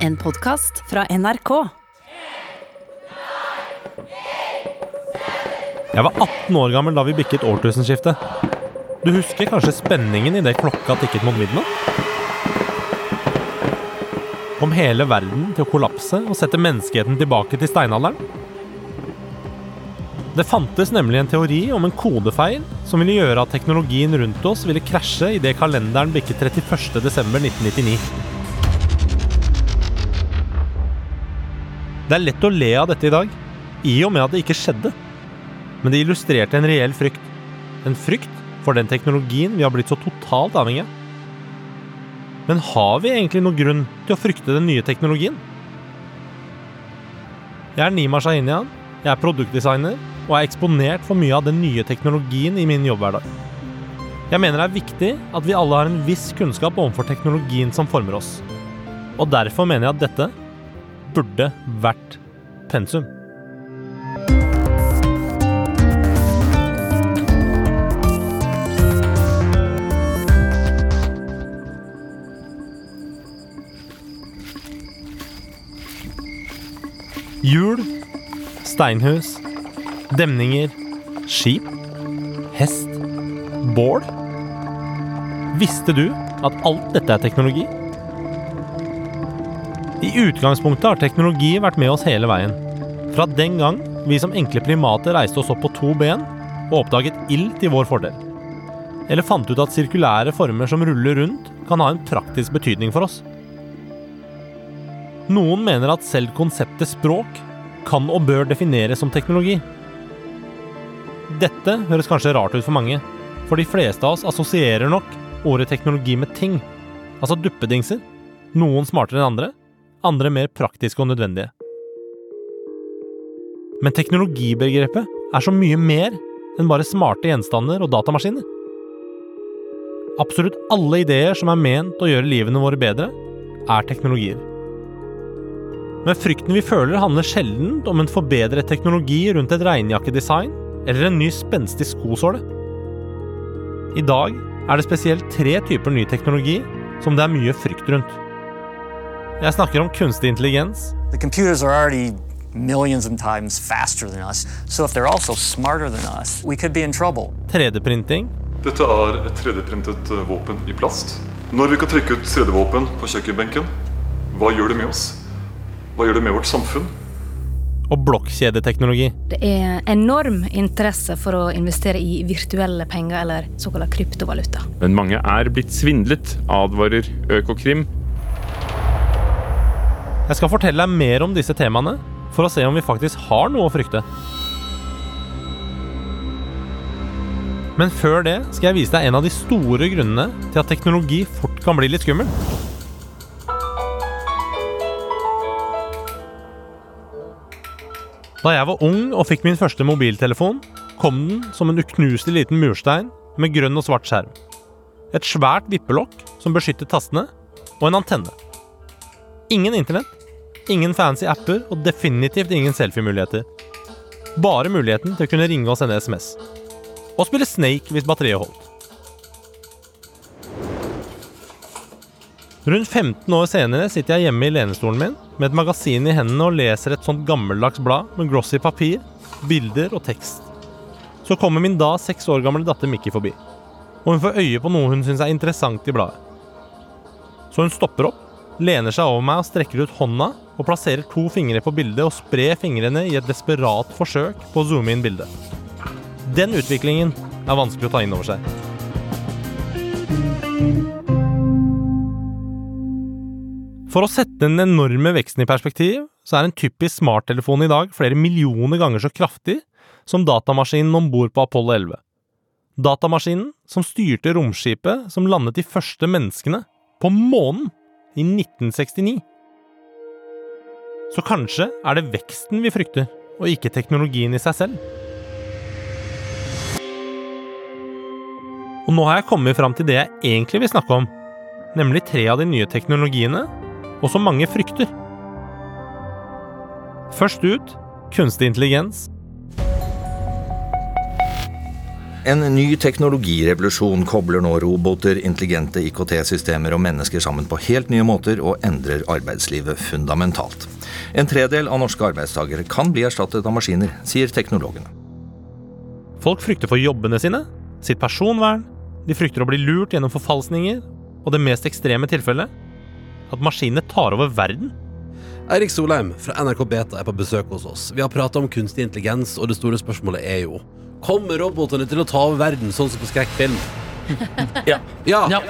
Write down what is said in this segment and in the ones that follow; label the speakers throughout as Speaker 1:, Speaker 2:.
Speaker 1: En podkast fra NRK.
Speaker 2: Jeg var 18 år gammel da vi bikket årtusenskiftet. Du husker kanskje spenningen idet klokka tikket mot midnatt? Kom hele verden til å kollapse og sette menneskeheten tilbake til steinalderen? Det fantes nemlig en teori om en kodefeil som ville gjøre at teknologien rundt oss ville krasje idet kalenderen bikket 31.12.1999. Det er lett å le av dette i dag, i og med at det ikke skjedde. Men det illustrerte en reell frykt. En frykt for den teknologien vi har blitt så totalt avhengig av. Men har vi egentlig noen grunn til å frykte den nye teknologien? Jeg er Nima Shahinian, jeg er produktdesigner og er eksponert for mye av den nye teknologien i min jobbhverdag. Jeg mener det er viktig at vi alle har en viss kunnskap overfor teknologien som former oss. Og derfor mener jeg at dette burde vært pensum. Hjul, steinhus, demninger, skip, hest, bål. Visste du at alt dette er teknologi? I utgangspunktet har teknologi vært med oss hele veien. Fra den gang vi som enkle primater reiste oss opp på to ben og oppdaget ild til vår fordel. Eller fant ut at sirkulære former som ruller rundt, kan ha en praktisk betydning for oss. Noen mener at selv konseptet språk kan og bør defineres som teknologi. Dette høres kanskje rart ut for mange, for de fleste av oss assosierer nok ordet teknologi med ting, altså duppedingser. Noen smartere enn andre, andre mer praktiske og nødvendige. Men teknologibegrepet er så mye mer enn bare smarte gjenstander og datamaskiner. Absolutt alle ideer som er ment å gjøre livene våre bedre, er teknologier. Men frykten vi føler, handler sjelden om en forbedret teknologi rundt et regnjakkedesign eller en ny spenstig skosåle. I dag er det spesielt tre typer ny teknologi som det er mye frykt rundt. Jeg snakker om kunstig intelligens,
Speaker 3: The computers are already millions of times faster than us, so if they're also smarter than us, we could be in trouble.
Speaker 2: 3D-printing
Speaker 4: Dette er et 3D-printet eh, våpen i plast. Når vi kan trykke ut 3D-våpen på kjøkkenbenken, hva gjør det med oss? Hva gjør det med vårt samfunn?
Speaker 2: og blokkjedeteknologi.
Speaker 5: Det er enorm interesse for å investere i virtuelle penger, eller såkalt kryptovaluta.
Speaker 6: Men mange er blitt svindlet, advarer Økokrim.
Speaker 2: Jeg skal fortelle deg mer om disse temaene for å se om vi faktisk har noe å frykte. Men før det skal jeg vise deg en av de store grunnene til at teknologi fort kan bli litt skummel. Da jeg var ung og fikk min første mobiltelefon, kom den som en uknuselig liten murstein med grønn og svart skjerm. Et svært vippelokk som beskyttet tastene, og en antenne. Ingen internett, ingen fancy apper og definitivt ingen selfie-muligheter. Bare muligheten til å kunne ringe og sende SMS. Og spille Snake hvis batteriet holdt. Rundt 15 år senere sitter jeg hjemme i lenestolen min med et magasin i hendene og leser et sånt gammeldags blad med glossy papir, bilder og tekst. Så kommer min da seks år gamle datter Mikki forbi, og hun får øye på noe hun syns er interessant i bladet. Så hun stopper opp, lener seg over meg og strekker ut hånda og plasserer to fingre på bildet og sprer fingrene i et desperat forsøk på å zoome inn bildet. Den utviklingen er vanskelig å ta inn over seg. For å sette den enorme veksten i perspektiv, så er en typisk smarttelefon i dag flere millioner ganger så kraftig som datamaskinen om bord på Apollo 11. Datamaskinen som styrte romskipet som landet de første menneskene på månen i 1969. Så kanskje er det veksten vi frykter, og ikke teknologien i seg selv. Og nå har jeg kommet fram til det jeg egentlig vil snakke om, nemlig tre av de nye teknologiene og som mange frykter. Først ut kunstig intelligens.
Speaker 7: En ny teknologirevolusjon kobler nå roboter, intelligente IKT-systemer og mennesker sammen på helt nye måter og endrer arbeidslivet fundamentalt. En tredel av norske arbeidstakere kan bli erstattet av maskiner, sier teknologene.
Speaker 2: Folk frykter for jobbene sine, sitt personvern, de frykter å bli lurt gjennom forfalskninger, og det mest ekstreme tilfellet at maskinene tar over verden.
Speaker 8: Eirik Solheim fra NRK Beta er på besøk hos oss. Vi har prata om kunstig intelligens, og det store spørsmålet er jo Kommer robotene til å ta over verden, sånn som på skrekkfilm?
Speaker 7: Ja.
Speaker 8: Ja.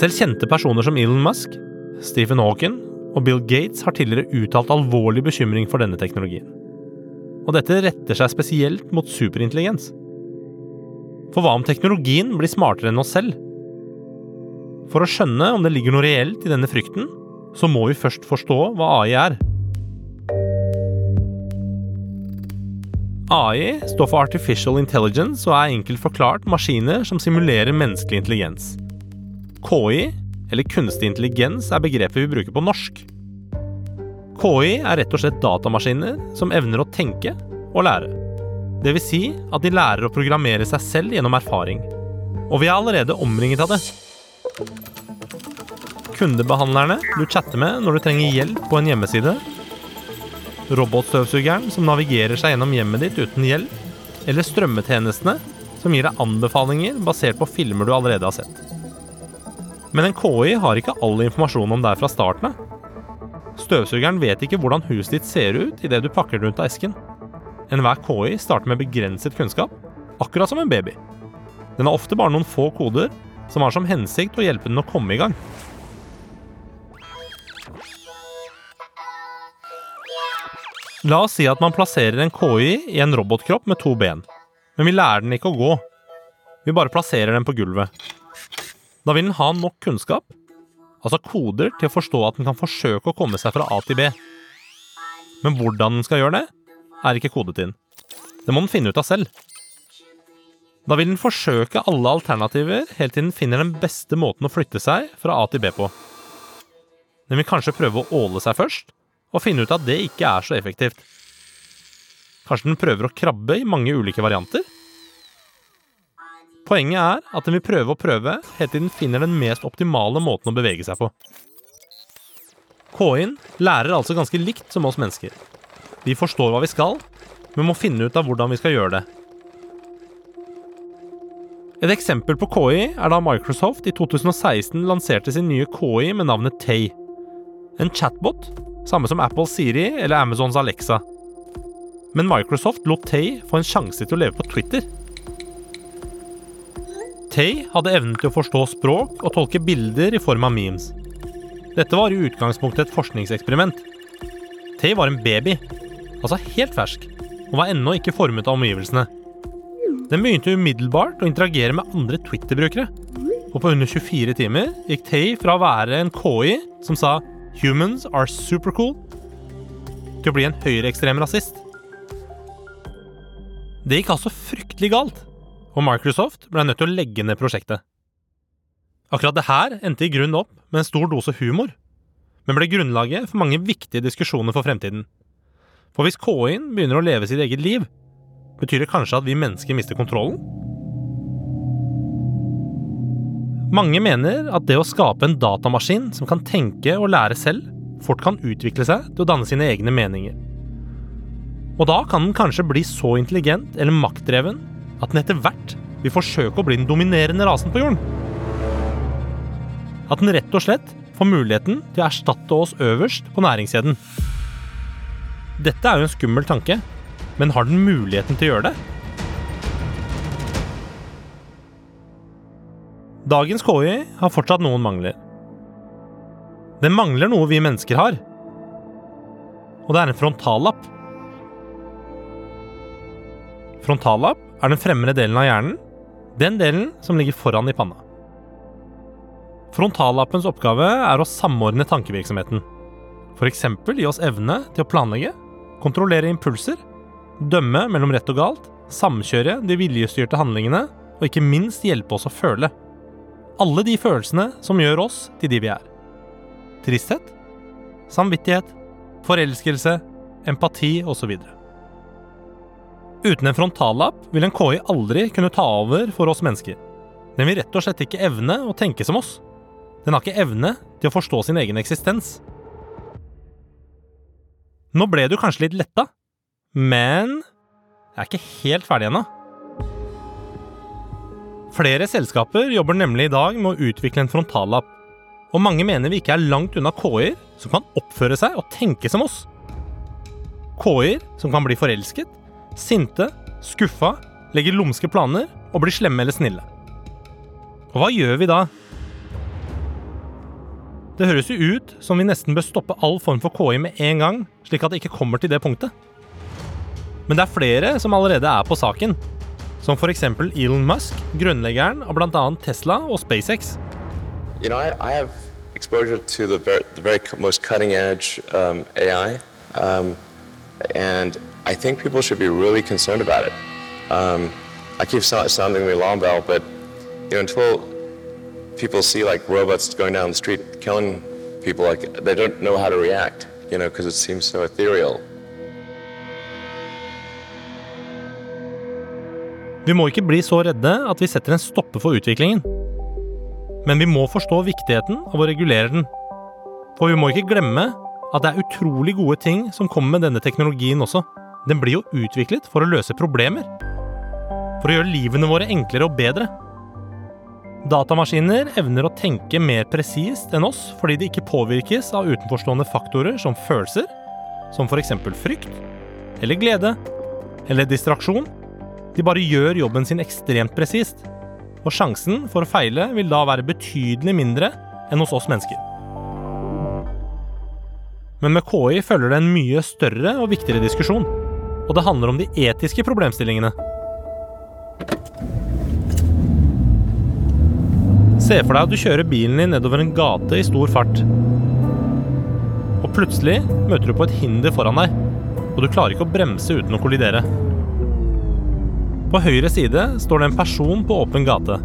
Speaker 2: Selv kjente personer som Elon Musk, Stephen Hawking og Bill Gates har tidligere uttalt alvorlig bekymring for denne teknologien. Og dette retter seg spesielt mot superintelligens. For hva om teknologien blir smartere enn oss selv? For å skjønne om det ligger noe reelt i denne frykten, så må vi først forstå hva AI er. AI står for Artificial Intelligence og er enkelt forklart maskiner som simulerer menneskelig intelligens. KI, eller kunstig intelligens, er begrepet vi bruker på norsk. KI er rett og slett datamaskiner som evner å tenke og lære. Vil si at de lærer å programmere seg selv gjennom erfaring. Og vi er allerede omringet av det. Kundebehandlerne du chatter med når du trenger hjelp på en hjemmeside, robotstøvsugeren som navigerer seg gjennom hjemmet ditt uten hjelp, eller strømmetjenestene som gir deg anbefalinger basert på filmer du allerede har sett. Men en KI har ikke all informasjon om deg fra starten av. Støvsugeren vet ikke hvordan huset ditt ser ut idet du pakker det rundt av esken. Enhver KI starter med begrenset kunnskap, akkurat som en baby. Den har ofte bare noen få koder som har som hensikt å hjelpe den å komme i gang. La oss si at man plasserer en KI i en robotkropp med to ben, men vi lærer den ikke å gå. Vi bare plasserer den på gulvet. Da vil den ha nok kunnskap, altså koder, til å forstå at den kan forsøke å komme seg fra A til B. Men hvordan den skal gjøre det, er ikke kodet inn. Det må den finne ut av selv. Da vil den forsøke alle alternativer helt til den finner den beste måten å flytte seg fra A til B på. Den vil kanskje prøve å åle seg først, og finne ut at det ikke er så effektivt. Kanskje den prøver å krabbe i mange ulike varianter? Poenget er at den vil prøve og prøve helt til den finner den mest optimale måten å bevege seg på. KI-en lærer altså ganske likt som oss mennesker. Vi forstår hva vi skal, men må finne ut av hvordan vi skal gjøre det. Et eksempel på KI er da Microsoft i 2016 lanserte sin nye KI med navnet Tay. En chatbot samme som Apple Siri eller Amazons Alexa. Men Microsoft lot Tay få en sjanse til å leve på Twitter. Tay hadde evnen til å forstå språk og tolke bilder i form av memes. Dette var i utgangspunktet et forskningseksperiment. Tay var en baby, altså helt fersk, og var ennå ikke formet av omgivelsene. Den begynte umiddelbart å interagere med andre Twitter-brukere. Og på under 24 timer gikk Tay fra å være en KI som sa Humans are super cool til å bli en høyreekstrem rasist. Det gikk altså fryktelig galt, og Microsoft ble nødt til å legge ned prosjektet. Akkurat det her endte i grunn opp med en stor dose humor, men ble grunnlaget for mange viktige diskusjoner for fremtiden. For hvis KI-en begynner å leve sitt eget liv, betyr det kanskje at vi mennesker mister kontrollen? Mange mener at det å skape en datamaskin som kan tenke og lære selv, fort kan utvikle seg til å danne sine egne meninger. Og da kan den kanskje bli så intelligent eller maktdreven at den etter hvert vil forsøke å bli den dominerende rasen på jorden. At den rett og slett får muligheten til å erstatte oss øverst på næringskjeden. Dette er jo en skummel tanke, men har den muligheten til å gjøre det? Dagens KI har fortsatt noen mangler. Den mangler noe vi mennesker har. Og det er en frontallapp. Frontallapp er den fremre delen av hjernen, den delen som ligger foran i panna. Frontallappens oppgave er å samordne tankevirksomheten. F.eks. gi oss evne til å planlegge, kontrollere impulser, dømme mellom rett og galt, samkjøre de viljestyrte handlingene og ikke minst hjelpe oss å føle alle de følelsene som gjør oss til de vi er. Tristhet, samvittighet, forelskelse, empati osv. Uten en frontallapp vil en KI aldri kunne ta over for oss mennesker. Den vil rett og slett ikke evne å tenke som oss. Den har ikke evne til å forstå sin egen eksistens. Nå ble du kanskje litt letta, men jeg er ikke helt ferdig ennå. Flere selskaper jobber nemlig i dag med å utvikle en frontallapp, og mange mener vi ikke er langt unna KI-er som kan oppføre seg og tenke som oss. KI-er som kan bli forelsket, sinte, skuffa, legger lumske planer og blir slemme eller snille. Og hva gjør vi da? Det høres jo ut som vi nesten bør stoppe all form for KI med en gang, slik at det ikke kommer til det punktet. Men det er flere som allerede er på saken, som f.eks. Elon Musk, grunnleggeren av bl.a. Tesla og SpaceX.
Speaker 9: You know, I, I have exposure to um, AI, um, I think people should be really concerned about it. Um, I keep so- sounding the alarm bell, but you know, until people see like robots going down the street killing people, like they don't know how to react, you know, because it seems so ethereal.
Speaker 2: Vi må ikke bli så redde at vi setter en stopper for utviklingen. Men vi må forstå viktigheten av å regulere den. For vi må ikke glemme at det er utrolig gode ting som kommer med denne teknologien også. Den blir jo utviklet for å løse problemer. For å gjøre livene våre enklere og bedre. Datamaskiner evner å tenke mer presist enn oss fordi de ikke påvirkes av utenforstående faktorer som følelser, som f.eks. frykt, eller glede, eller distraksjon. De bare gjør jobben sin ekstremt presist, og sjansen for å feile vil da være betydelig mindre enn hos oss mennesker. Men med KI følger det en mye større og viktigere diskusjon, og det handler om de etiske problemstillingene. Se for deg at du kjører bilen din nedover en gate i stor fart. Og plutselig møter du på et hinder foran deg, og du klarer ikke å bremse uten å kollidere. På høyre side står det en person på åpen gate.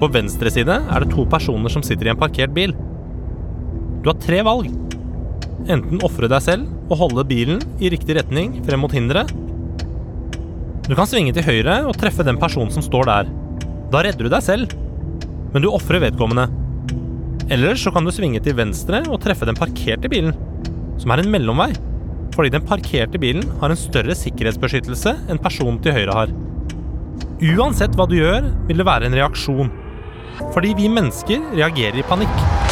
Speaker 2: På venstre side er det to personer som sitter i en parkert bil. Du har tre valg. Enten ofre deg selv og holde bilen i riktig retning frem mot hinderet. Du kan svinge til høyre og treffe den personen som står der. Da redder du deg selv, men du ofrer vedkommende. Eller så kan du svinge til venstre og treffe den parkerte bilen, som er en mellomvei fordi den parkerte bilen har en større sikkerhetsbeskyttelse enn personen til høyre har. Uansett hva du gjør, vil det være en reaksjon. Fordi vi mennesker reagerer i panikk.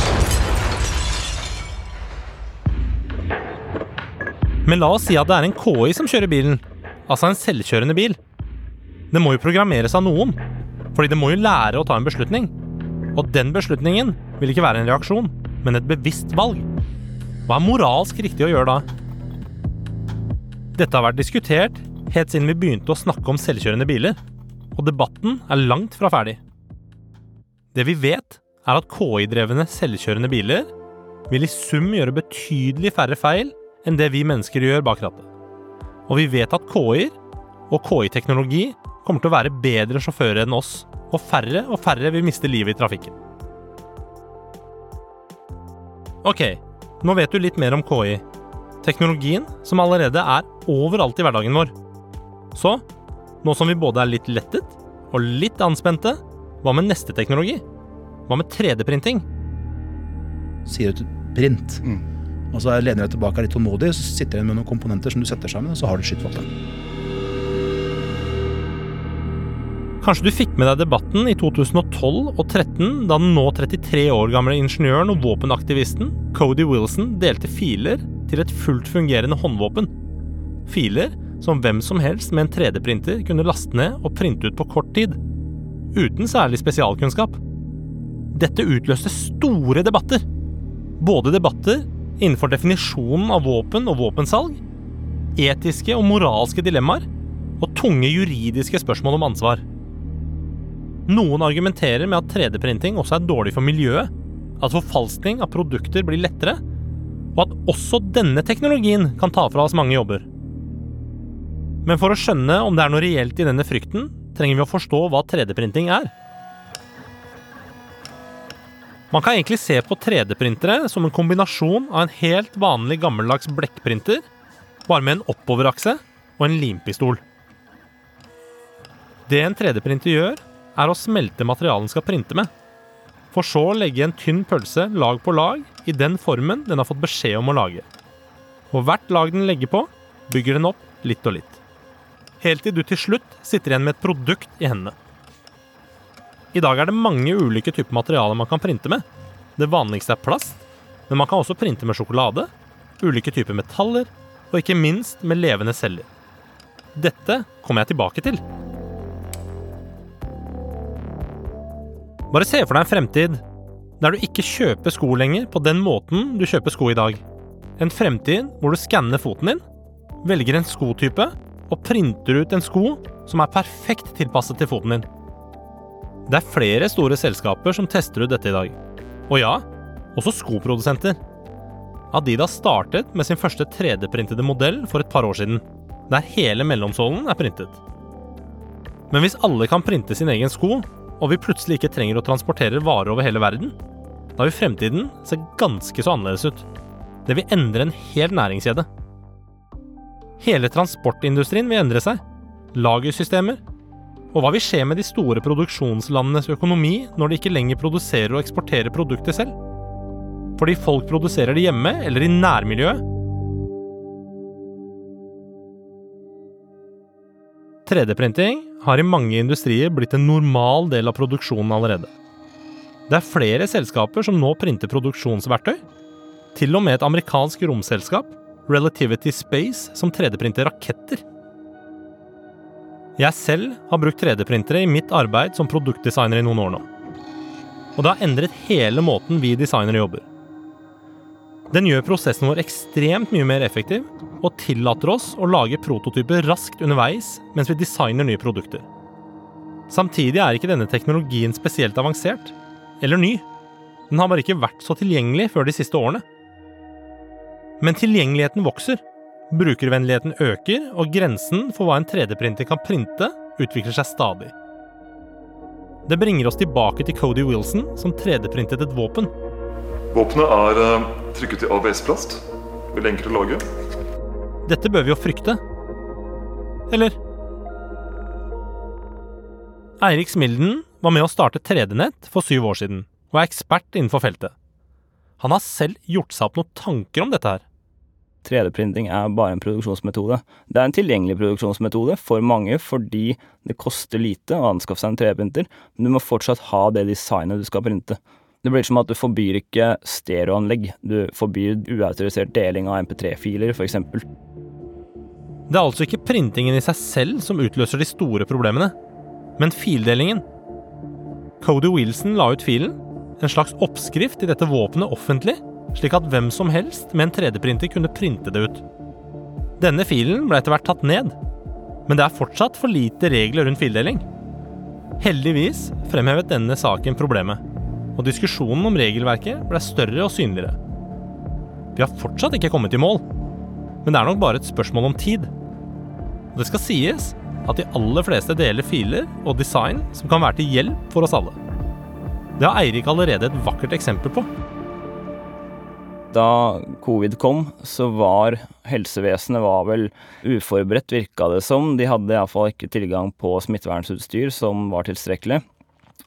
Speaker 2: Men la oss si at det er en KI som kjører bilen, altså en selvkjørende bil. Det må jo programmeres av noen, fordi det må jo lære å ta en beslutning. Og den beslutningen vil ikke være en reaksjon, men et bevisst valg. Hva er moralsk riktig å gjøre da? Dette har vært diskutert helt siden vi begynte å snakke om selvkjørende biler, og debatten er langt fra ferdig. Det vi vet, er at KI-drevne selvkjørende biler vil i sum gjøre betydelig færre feil enn det vi mennesker gjør bak rattet. Og vi vet at KI-er og KI-teknologi kommer til å være bedre sjåfører enn oss, og færre og færre vil miste livet i trafikken. Ok, nå vet du litt mer om KI. Teknologien som allerede er overalt i hverdagen vår. Så, nå som vi både er litt lettet og litt anspente, hva med neste teknologi? Hva med 3D-printing?
Speaker 10: sier du print. Og så lener du deg tilbake er litt tålmodig, så sitter du med noen komponenter som du setter sammen, og så har du skytevåpen.
Speaker 2: Kanskje du fikk med deg debatten i 2012 og 2013 da den nå 33 år gamle ingeniøren og våpenaktivisten Cody Wilson delte filer til et fullt fungerende håndvåpen. Filer som hvem som helst med en 3D-printer kunne laste ned og printe ut på kort tid. Uten særlig spesialkunnskap. Dette utløste store debatter. Både debatter innenfor definisjonen av våpen og våpensalg, etiske og moralske dilemmaer, og tunge juridiske spørsmål om ansvar. Noen argumenterer med at 3D-printing også er dårlig for miljøet, at forfalskning av produkter blir lettere, og at også denne teknologien kan ta fra oss mange jobber. Men for å skjønne om det er noe reelt i denne frykten, trenger vi å forstå hva 3D-printing er. Man kan egentlig se på 3D-printere som en kombinasjon av en helt vanlig gammeldags blekkprinter, bare med en oppoverakse, og en limpistol. Det en 3D-printer gjør, er å smelte materialen den skal printe med. For så å legge en tynn pølse lag på lag i den formen den har fått beskjed om å lage. Og hvert lag den legger på, bygger den opp litt og litt. Helt til du til slutt sitter igjen med et produkt i hendene. I dag er det mange ulike typer materialer man kan printe med. Det vanligste er plast, men man kan også printe med sjokolade, ulike typer metaller og ikke minst med levende celler. Dette kommer jeg tilbake til. Bare se for deg en fremtid der du ikke kjøper sko lenger på den måten du kjøper sko i dag. En fremtid hvor du skanner foten din, velger en skotype og printer ut en sko som er perfekt tilpasset til foten din. Det er flere store selskaper som tester ut dette i dag. Og ja, også skoprodusenter. Adidas startet med sin første 3D-printede modell for et par år siden, der hele mellomsålen er printet. Men hvis alle kan printe sin egen sko, og vi plutselig ikke trenger å transportere varer over hele verden, da vil fremtiden se ganske så annerledes ut. Det vil endre en hel næringskjede. Hele transportindustrien vil endre seg. Lagersystemer. Og hva vil skje med de store produksjonslandenes økonomi når de ikke lenger produserer og eksporterer produktet selv? Fordi folk produserer det hjemme eller i nærmiljøet? 3D-printing har i mange industrier blitt en normal del av produksjonen allerede. Det er flere selskaper som nå printer produksjonsverktøy. Til og med et amerikansk romselskap, Relativity Space, som 3D-printer raketter. Jeg selv har brukt 3D-printere i mitt arbeid som produktdesigner i noen år nå. Og det har endret hele måten vi designere jobber. Den gjør prosessen vår ekstremt mye mer effektiv, og tillater oss å lage prototyper raskt underveis mens vi designer nye produkter. Samtidig er ikke denne teknologien spesielt avansert, eller ny. Den har bare ikke vært så tilgjengelig før de siste årene. Men tilgjengeligheten vokser, brukervennligheten øker, og grensen for hva en 3D-printer kan printe, utvikler seg stadig. Det bringer oss tilbake til Cody Wilson, som 3D-printet et våpen.
Speaker 4: Våpenet er eh, trykket i ABS-plast. Veldig enkelt å lage.
Speaker 2: Dette bør vi jo frykte. Eller? Eirik Smilden var med å starte 3D-nett for syv år siden, og er ekspert innenfor feltet. Han har selv gjort seg opp noen tanker om dette her.
Speaker 11: 3D-printing er bare en produksjonsmetode. Det er en tilgjengelig produksjonsmetode for mange fordi det koster lite å anskaffe seg en 3D-printer, men du må fortsatt ha det designet du skal printe. Det blir som at du forbyr ikke stereoanlegg, du forbyr uautorisert deling av MP3-filer, f.eks.
Speaker 2: Det er altså ikke printingen i seg selv som utløser de store problemene, men fildelingen. Cody Wilson la ut filen, en slags oppskrift i dette våpenet offentlig, slik at hvem som helst med en 3D-printer kunne printe det ut. Denne filen ble etter hvert tatt ned, men det er fortsatt for lite regler rundt fildeling. Heldigvis fremhevet denne saken problemet, og diskusjonen om regelverket ble større og synligere. Vi har fortsatt ikke kommet i mål, men det er nok bare et spørsmål om tid. Og det skal sies at de aller fleste deler filer og design som kan være til hjelp for oss alle. Det har Eirik allerede et vakkert eksempel på.
Speaker 11: Da covid kom, så var helsevesenet var vel uforberedt, virka det som. De hadde iallfall ikke tilgang på smittevernutstyr som var tilstrekkelig.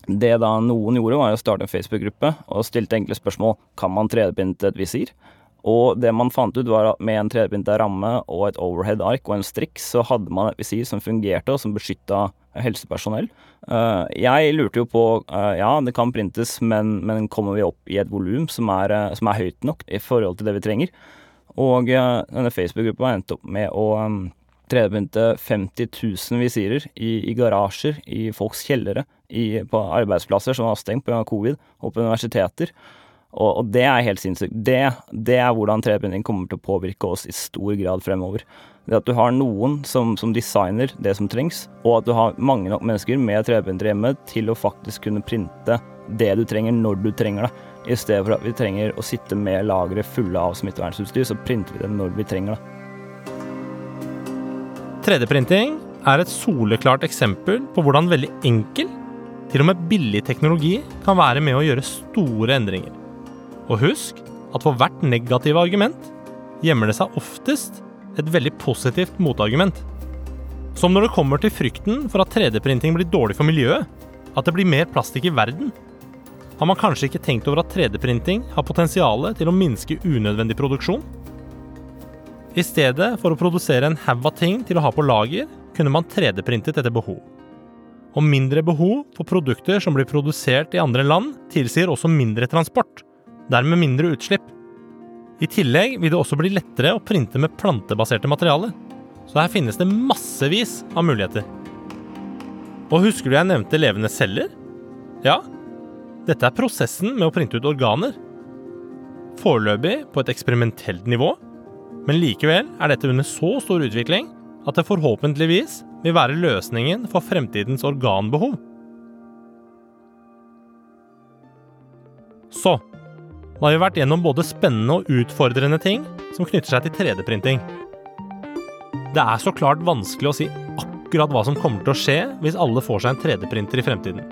Speaker 11: Det da noen gjorde, var å starte en Facebook-gruppe og stilte enkle spørsmål. Kan man 3D-printe et visir? Og det man fant ut, var at med en 3D-printa ramme og et overhead-ark og en strikk, så hadde man et visir som fungerte, og som beskytta helsepersonell. Uh, jeg lurte jo på uh, Ja, det kan printes, men, men kommer vi opp i et volum som, uh, som, er høyt nok i forhold til det vi trenger? Og denne Facebook-gruppa endte opp med å um, 3D-printe 50 000 visirer i, i, garasjer, i folks kjellere, i, på arbeidsplasser som var stengt pga. covid, og på universiteter. Og, og, det er helt sinnssykt. Det, det er hvordan 3D-printing kommer til å påvirke oss i stor grad fremover. Det at du har noen som, som designer det som trengs, og at du har mange nok mennesker med 3D-printer hjemme til å faktisk kunne printe det du trenger når du trenger det. I stedet for at vi trenger å sitte med lagre fulle av smittevernutstyr, så printer vi det når vi trenger det.
Speaker 2: 3D-printing er et soleklart eksempel på hvordan veldig enkel, til og med billig teknologi kan være med å gjøre store endringer. Og husk at for hvert negative argument gjemmer det seg oftest et veldig positivt motargument. Som når det kommer til frykten for at 3D-printing blir dårlig for miljøet, at det blir mer plastikk i verden, har man kanskje ikke tenkt over at 3D-printing har potensial til å minske unødvendig produksjon? I stedet for å produsere en haug av ting til å ha på lager, kunne man 3D-printet etter behov. Og mindre behov for produkter som blir produsert i andre land, tilsier også mindre transport, dermed mindre utslipp. I tillegg vil det også bli lettere å printe med plantebaserte materialer. Så her finnes det massevis av muligheter. Og husker du jeg nevnte levende celler? Ja, dette er prosessen med å printe ut organer. Foreløpig på et eksperimentelt nivå, men likevel er dette under så stor utvikling at det forhåpentligvis vil være løsningen for fremtidens organbehov. Så da har vi vært gjennom både spennende og utfordrende ting som knytter seg til 3D-printing. Det er så klart vanskelig å si akkurat hva som kommer til å skje hvis alle får seg en 3D-printer i fremtiden.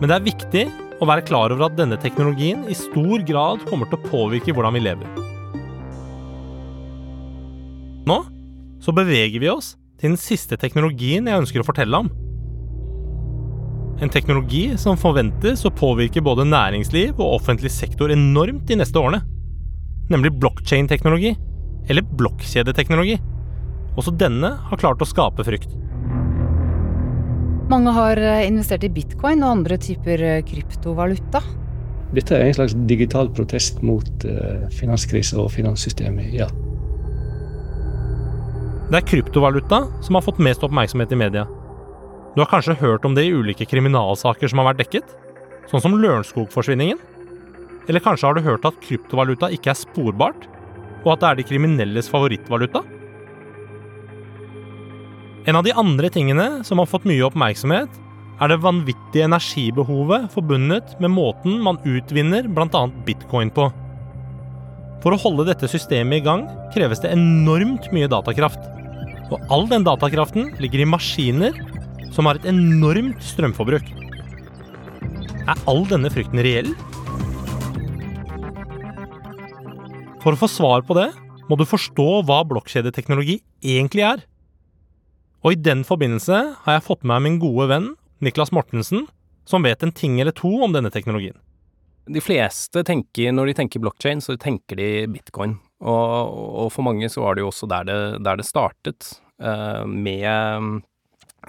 Speaker 2: Men det er viktig å være klar over at denne teknologien i stor grad kommer til å påvirke hvordan vi lever. Nå så beveger vi oss til den siste teknologien jeg ønsker å fortelle om. En teknologi som forventes å påvirke både næringsliv og offentlig sektor enormt de neste årene. Nemlig blokkjedeteknologi, eller blokkjedeteknologi. Også denne har klart å skape frykt.
Speaker 12: Mange har eh, investert i bitcoin og andre typer eh, kryptovaluta.
Speaker 13: Dette er en slags digital protest mot uh, finanskrise og finanssystemet, ja.
Speaker 2: Det er kryptovaluta som har fått mest oppmerksomhet i media. Du har kanskje hørt om det i ulike kriminalsaker som har vært dekket? Sånn som Lørenskog-forsvinningen? Eller kanskje har du hørt at kryptovaluta ikke er sporbart, og at det er de kriminelles favorittvaluta? En av de andre tingene som har fått mye oppmerksomhet, er det vanvittige energibehovet forbundet med måten man utvinner bl.a. bitcoin på. For å holde dette systemet i gang kreves det enormt mye datakraft. Og all den datakraften ligger i maskiner som har et enormt strømforbruk. Er all denne frykten reell? For å få svar på det, må du forstå hva blokkjedeteknologi egentlig er. Og i den forbindelse har jeg fått med meg min gode venn Niklas Mortensen, som vet en ting eller to om denne teknologien.
Speaker 14: De fleste tenker, når de tenker blockchain, så tenker de bitcoin. Og, og for mange så var det jo også der det, der det startet, uh, med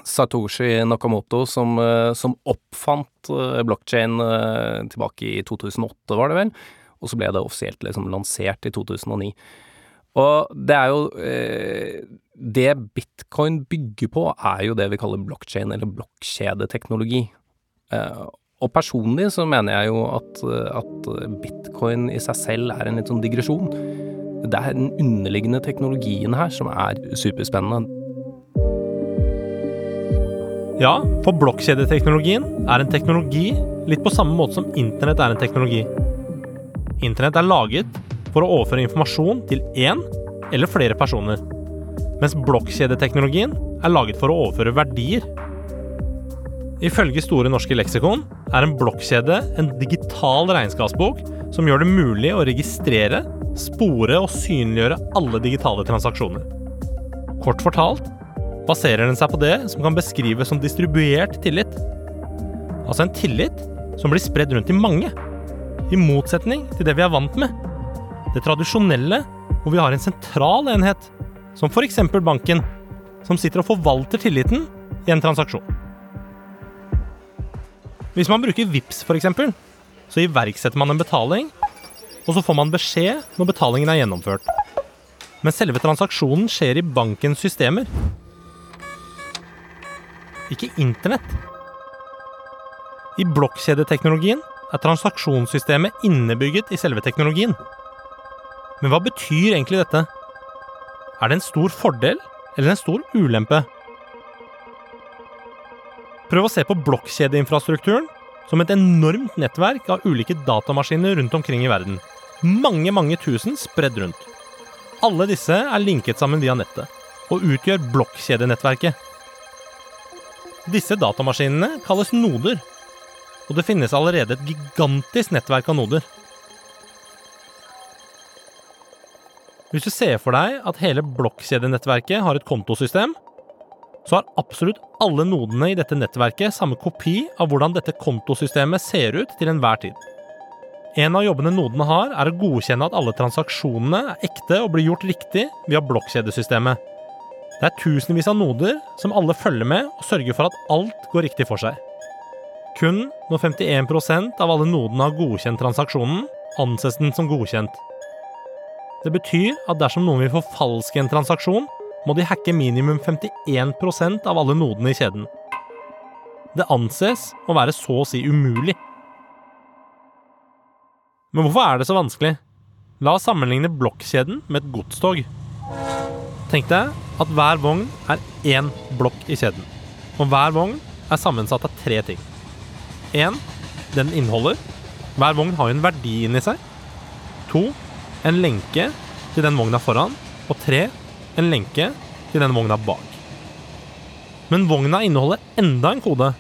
Speaker 14: Satoshi Nakamoto som, uh, som oppfant uh, blockchain tilbake i 2008, var det vel. Og så ble det offisielt liksom lansert i 2009. Og det er jo eh, Det bitcoin bygger på, er jo det vi kaller blockchain, eller blokkjedeteknologi. Eh, og personlig så mener jeg jo at, at, bitcoin i seg selv er en litt sånn digresjon. Det er den underliggende teknologien her som er superspennende.
Speaker 2: Ja, for blokkjedeteknologien er en teknologi litt på samme måte som internett er en teknologi. Internett er laget for å overføre informasjon til én eller flere personer, mens blokkjedeteknologien er laget for å overføre verdier. Ifølge Store norske leksikon er en blokkjede en digital regnskapsbok som gjør det mulig å registrere, spore og synliggjøre alle digitale transaksjoner. Kort fortalt baserer den seg på det som kan beskrives som distribuert tillit. Altså en tillit som blir spredd rundt i mange, i motsetning til det vi er vant med det tradisjonelle, hvor vi har en sentral enhet, som f.eks. banken, som sitter og forvalter tilliten i en transaksjon. Hvis man bruker VIPS f.eks., så iverksetter man en betaling, og så får man beskjed når betalingen er gjennomført. Men selve transaksjonen skjer i bankens systemer. Ikke internett. I blokkjedeteknologien er transaksjonssystemet innebygget i selve teknologien. Men hva betyr egentlig dette? Er det en stor fordel eller en stor ulempe? Prøv å se på blokkjedeinfrastrukturen som et enormt nettverk av ulike datamaskiner rundt omkring i verden. Mange, mange tusen spredd rundt. Alle disse er linket sammen via nettet, og utgjør blokkjedenettverket. Disse datamaskinene kalles noder, og det finnes allerede et gigantisk nettverk av noder. Hvis du ser for deg at hele blokkjedenettverket har et kontosystem, så har absolutt alle nodene i dette nettverket samme kopi av hvordan dette kontosystemet ser ut til enhver tid. En av jobbene nodene har, er å godkjenne at alle transaksjonene er ekte og blir gjort riktig via blokkjedesystemet. Det er tusenvis av noder som alle følger med og sørger for at alt går riktig for seg. Kun når 51% av alle nodene har godkjent transaksjonen, anses den som godkjent. Det betyr at dersom noen vil forfalske en transaksjon, må de hacke minimum 51% av alle nodene i kjeden. Det anses å være så å si umulig. Men hvorfor er det så vanskelig? La oss sammenligne blokkjeden med et godstog. Tenk deg at hver vogn er én blokk i kjeden. Og hver vogn er sammensatt av tre ting. Én den inneholder. Hver vogn har jo en verdi inni seg. To en lenke til den vogna foran. Og tre en lenke til den vogna bak. Men vogna inneholder enda en kode.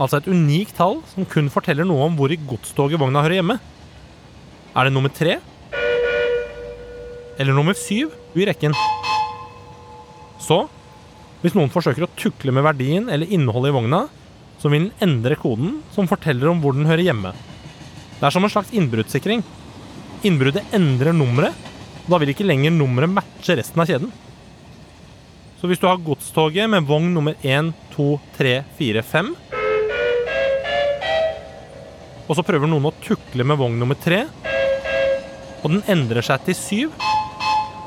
Speaker 2: Altså et unikt tall som kun forteller noe om hvor i godstoget vogna hører hjemme. Er det nummer tre? Eller nummer syv i rekken? Så, hvis noen forsøker å tukle med verdien eller innholdet i vogna, så vil den endre koden som forteller om hvor den hører hjemme. Det er som en slags innbruddssikring. Innbruddet endrer nummeret, og da vil ikke lenger nummeret matche resten av kjeden. Så hvis du har godstoget med vogn nummer 1, 2, 3, 4, 5 Og så prøver noen å tukle med vogn nummer 3, og den endrer seg til 7,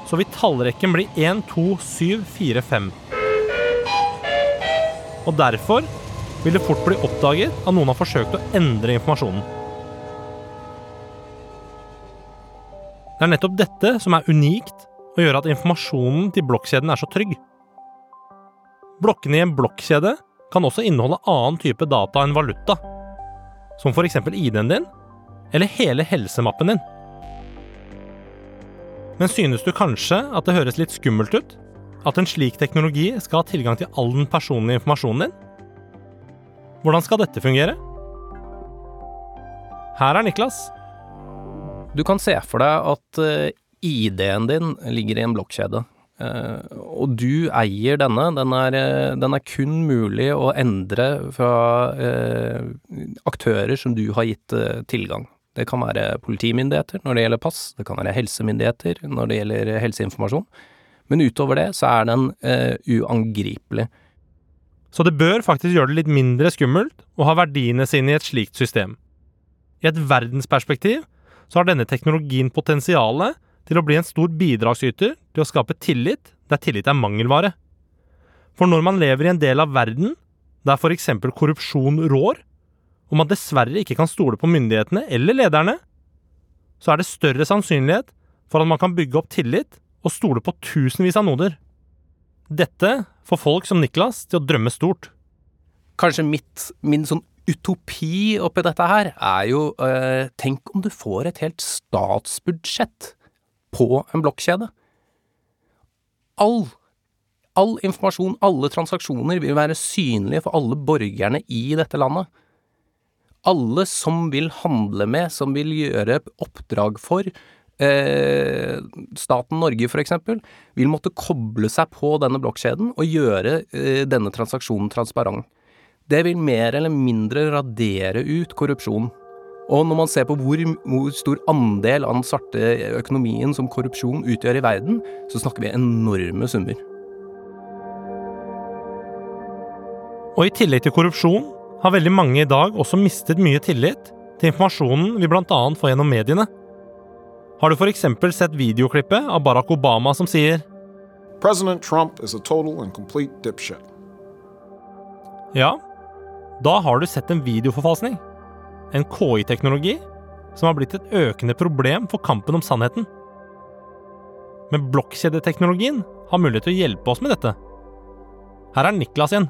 Speaker 2: så vil tallrekken bli 1, 2, 7, 4, 5. Og derfor vil det fort bli oppdaget at noen har forsøkt å endre informasjonen. Det er nettopp dette som er unikt og gjør at informasjonen til blokkjeden er så trygg. Blokkene i en blokkjede kan også inneholde annen type data enn valuta, som f.eks. ID-en din eller hele helsemappen din. Men synes du kanskje at det høres litt skummelt ut? At en slik teknologi skal ha tilgang til all den personlige informasjonen din? Hvordan skal dette fungere? Her er Niklas.
Speaker 14: Du kan se for deg at eh, ID-en din ligger i en blokkjede. Uh, og du eier denne. Den er, uh, den er, kun mulig å endre fra aktører som du har gitt tilgang. Det kan være politimyndigheter når det gjelder pass, det kan være helsemyndigheter når det gjelder helseinformasjon. Men utover det så er den uangripelig.
Speaker 2: Så det bør faktisk gjøre det litt mindre skummelt å ha verdiene sine i et slikt system. I et verdensperspektiv så har denne teknologien potensialet til å bli en stor bidragsyter til å skape tillit der tillit er mangelvare. For når man lever i en del av verden der f.eks. korrupsjon rår, og man dessverre ikke kan stole på myndighetene eller lederne, så er det større sannsynlighet for at man kan bygge opp tillit og stole på tusenvis av noder. Dette får folk som Niklas til å drømme stort.
Speaker 14: Kanskje mitt, min sånn utopi oppi dette her er jo øh, Tenk om du får et helt statsbudsjett på en blokkjede. All, all informasjon, alle transaksjoner vil være synlige for alle borgerne i dette landet. Alle som vil handle med, som vil gjøre oppdrag for, eh, staten Norge eksempel, vil måtte koble seg på denne blokkjeden og gjøre eh, denne transaksjonen transparent. Det vil mer eller mindre radere ut korrupsjon. Og når man ser på hvor, hvor, stor andel av den svarte økonomien som korrupsjon utgjør i verden, så snakker vi enorme summer.
Speaker 2: Og i tillegg til korrupsjon har veldig mange i dag også mistet mye tillit til informasjonen vi bl.a. får gjennom mediene. Har du f.eks. sett videoklippet av Barack Obama som sier
Speaker 15: President Trump is a total and complete dipshit.
Speaker 2: Ja, da har du sett en videoforfalskning en KI-teknologi som har blitt et økende problem for kampen om sannheten. Men blokkjedeteknologien har mulighet til å hjelpe oss med dette. Her er Niklas igjen.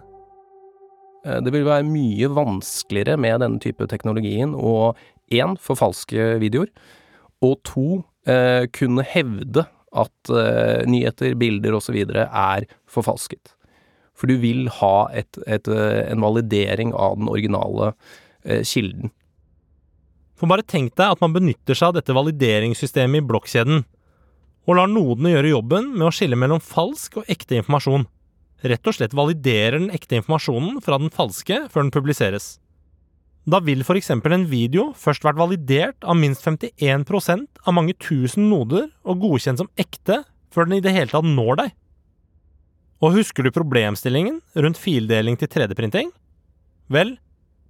Speaker 14: Eh, det vil være mye vanskeligere med denne type teknologien å én, forfalske videoer, og to, eh, kunne hevde at eh, nyheter, bilder osv. er forfalsket. For du vil ha et, et, en validering av den originale kilden.
Speaker 2: For bare tenk deg at man benytter seg av dette valideringssystemet i blokkjeden, og lar nodene gjøre jobben med å skille mellom falsk og ekte informasjon. Rett og slett validerer den ekte informasjonen fra den falske før den publiseres. Da vil f.eks. en video først vært validert av minst 51% av mange tusen noder og godkjent som ekte før den i det hele tatt når deg. Og husker du problemstillingen rundt fildeling til 3D-printing? Vel,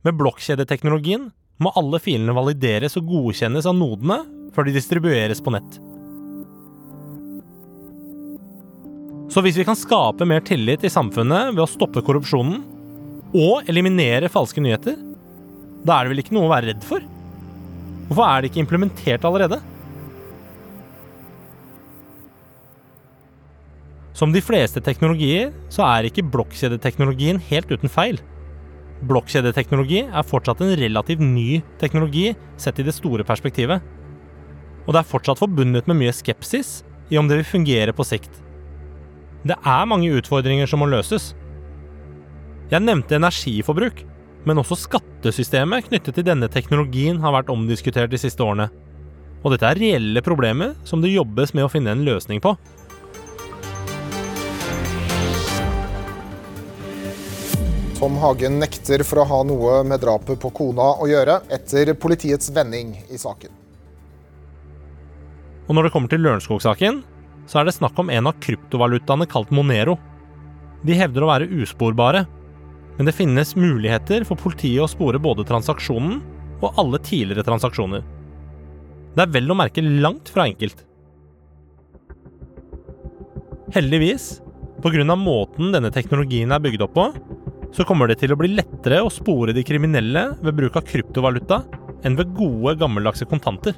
Speaker 2: med blokkjedeteknologien må alle filene valideres og godkjennes av nodene før de distribueres på nett. Så hvis vi kan skape mer tillit i samfunnet ved å stoppe korrupsjonen og eliminere falske nyheter, da er det vel ikke noe å være redd for? Hvorfor er det ikke implementert allerede? Som de fleste teknologier, så er ikke blokkjedeteknologien helt uten feil. Blokkjedeteknologi er fortsatt en relativt ny teknologi sett i det store perspektivet. Og det er fortsatt forbundet med mye skepsis i om det vil fungere på sikt. Det er mange utfordringer som må løses. Jeg nevnte energiforbruk, men også skattesystemet knyttet til denne teknologien har vært omdiskutert de siste årene. Og dette er reelle problemer som det jobbes med å finne en løsning på.
Speaker 15: Tom Hagen nekter for å ha noe med drapet på kona å gjøre, etter politiets vending i saken.
Speaker 2: Og når det kommer til Lørenskog-saken, så er det snakk om en av kryptovalutaene kalt Monero. De hevder å være usporbare, men det finnes muligheter for politiet å spore både transaksjonen og alle tidligere transaksjoner. Det er vel å merke langt fra enkelt. Heldigvis, pga. måten denne teknologien er bygd opp på, så kommer det til å bli lettere å spore de kriminelle ved bruk av kryptovaluta enn ved gode, gammeldagse kontanter.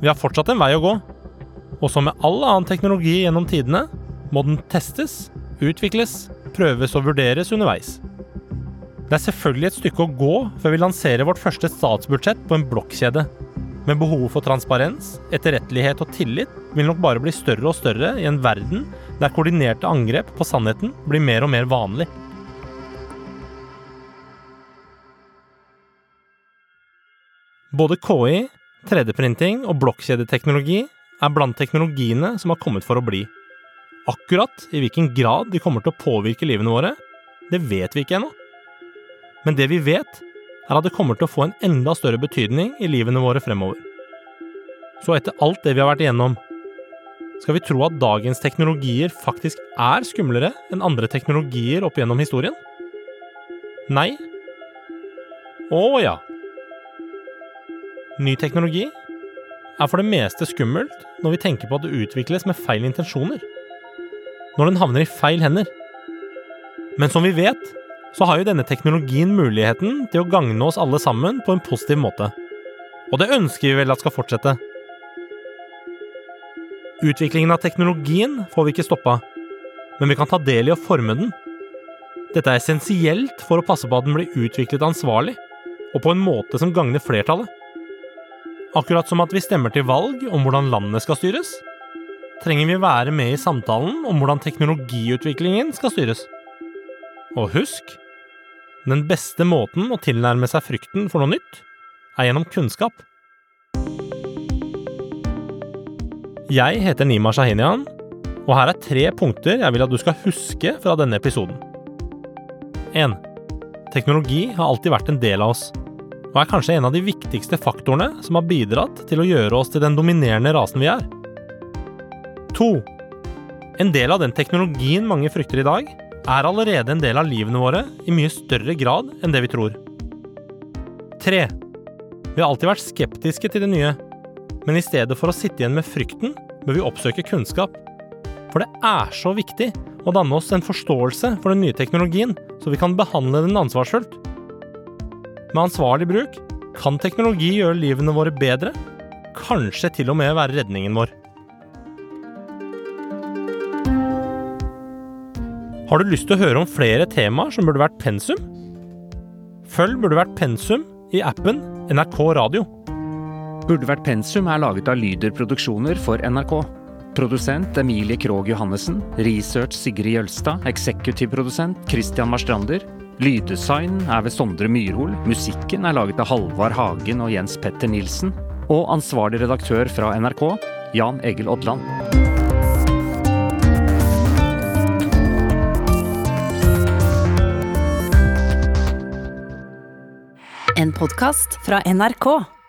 Speaker 2: Vi har fortsatt en vei å gå, og som med all annen teknologi gjennom tidene, må den testes, utvikles, prøves og vurderes underveis. Det er selvfølgelig et stykke å gå før vi lanserer vårt første statsbudsjett på en blokkjede. Men behovet for transparens, etterrettelighet og tillit vil nok bare bli større og større i en verden der koordinerte angrep på sannheten blir mer og mer vanlig. Både KI, 3D-printing og blokkjedeteknologi er blant teknologiene som har kommet for å bli. Akkurat i hvilken grad de kommer til å påvirke livene våre, det vet vi ikke ennå. Men det vi vet, er at det kommer til å få en enda større betydning i livene våre fremover. Så etter alt det vi har vært igjennom, skal vi tro at dagens teknologier faktisk er skumlere enn andre teknologier opp gjennom historien? Nei? Å ja. Ny teknologi er for det meste skummelt når vi tenker på at det utvikles med feil intensjoner. Når den havner i feil hender. Men som vi vet, så har jo denne teknologien muligheten til å gagne oss alle sammen på en positiv måte. Og det ønsker vi vel at skal fortsette. Utviklingen av teknologien får vi ikke stoppa, men vi kan ta del i å forme den. Dette er essensielt for å passe på at den blir utviklet ansvarlig, og på en måte som gagner flertallet. Akkurat som at vi stemmer til valg om hvordan landet skal styres, trenger vi være med i samtalen om hvordan teknologiutviklingen skal styres. Og husk, den beste måten å tilnærme seg frykten for noe nytt, er gjennom kunnskap. Jeg heter Nima Shahinian, og her er tre punkter jeg vil at du skal huske fra denne episoden. 1. Teknologi har alltid vært en del av oss og er kanskje en av de viktigste faktorene som har bidratt til å gjøre oss til den dominerende rasen vi er. 2. En del av den teknologien mange frykter i dag, er allerede en del av livene våre i mye større grad enn det vi tror. 3. Vi har alltid vært skeptiske til det nye, men i stedet for å sitte igjen med frykten, bør vi oppsøke kunnskap. For det er så viktig å danne oss en forståelse for den nye teknologien, så vi kan behandle den ansvarsfullt. Med ansvarlig bruk kan teknologi gjøre livene våre bedre, kanskje til og med være redningen vår. Har du lyst til å høre om flere temaer som burde vært pensum? Følg Burde vært pensum i appen NRK Radio.
Speaker 16: Burde vært pensum er laget av Lyder Produksjoner for NRK. Produsent Emilie Krogh Johannessen. Research Sigrid Jølstad. Eksekutivprodusent Christian Marstrander. Lyddesign er ved Sondre Myrhol. Musikken er laget av Halvard Hagen og Jens Petter Nilsen. Og ansvarlig redaktør fra NRK, Jan Egil Odland.
Speaker 5: En podkast fra NRK.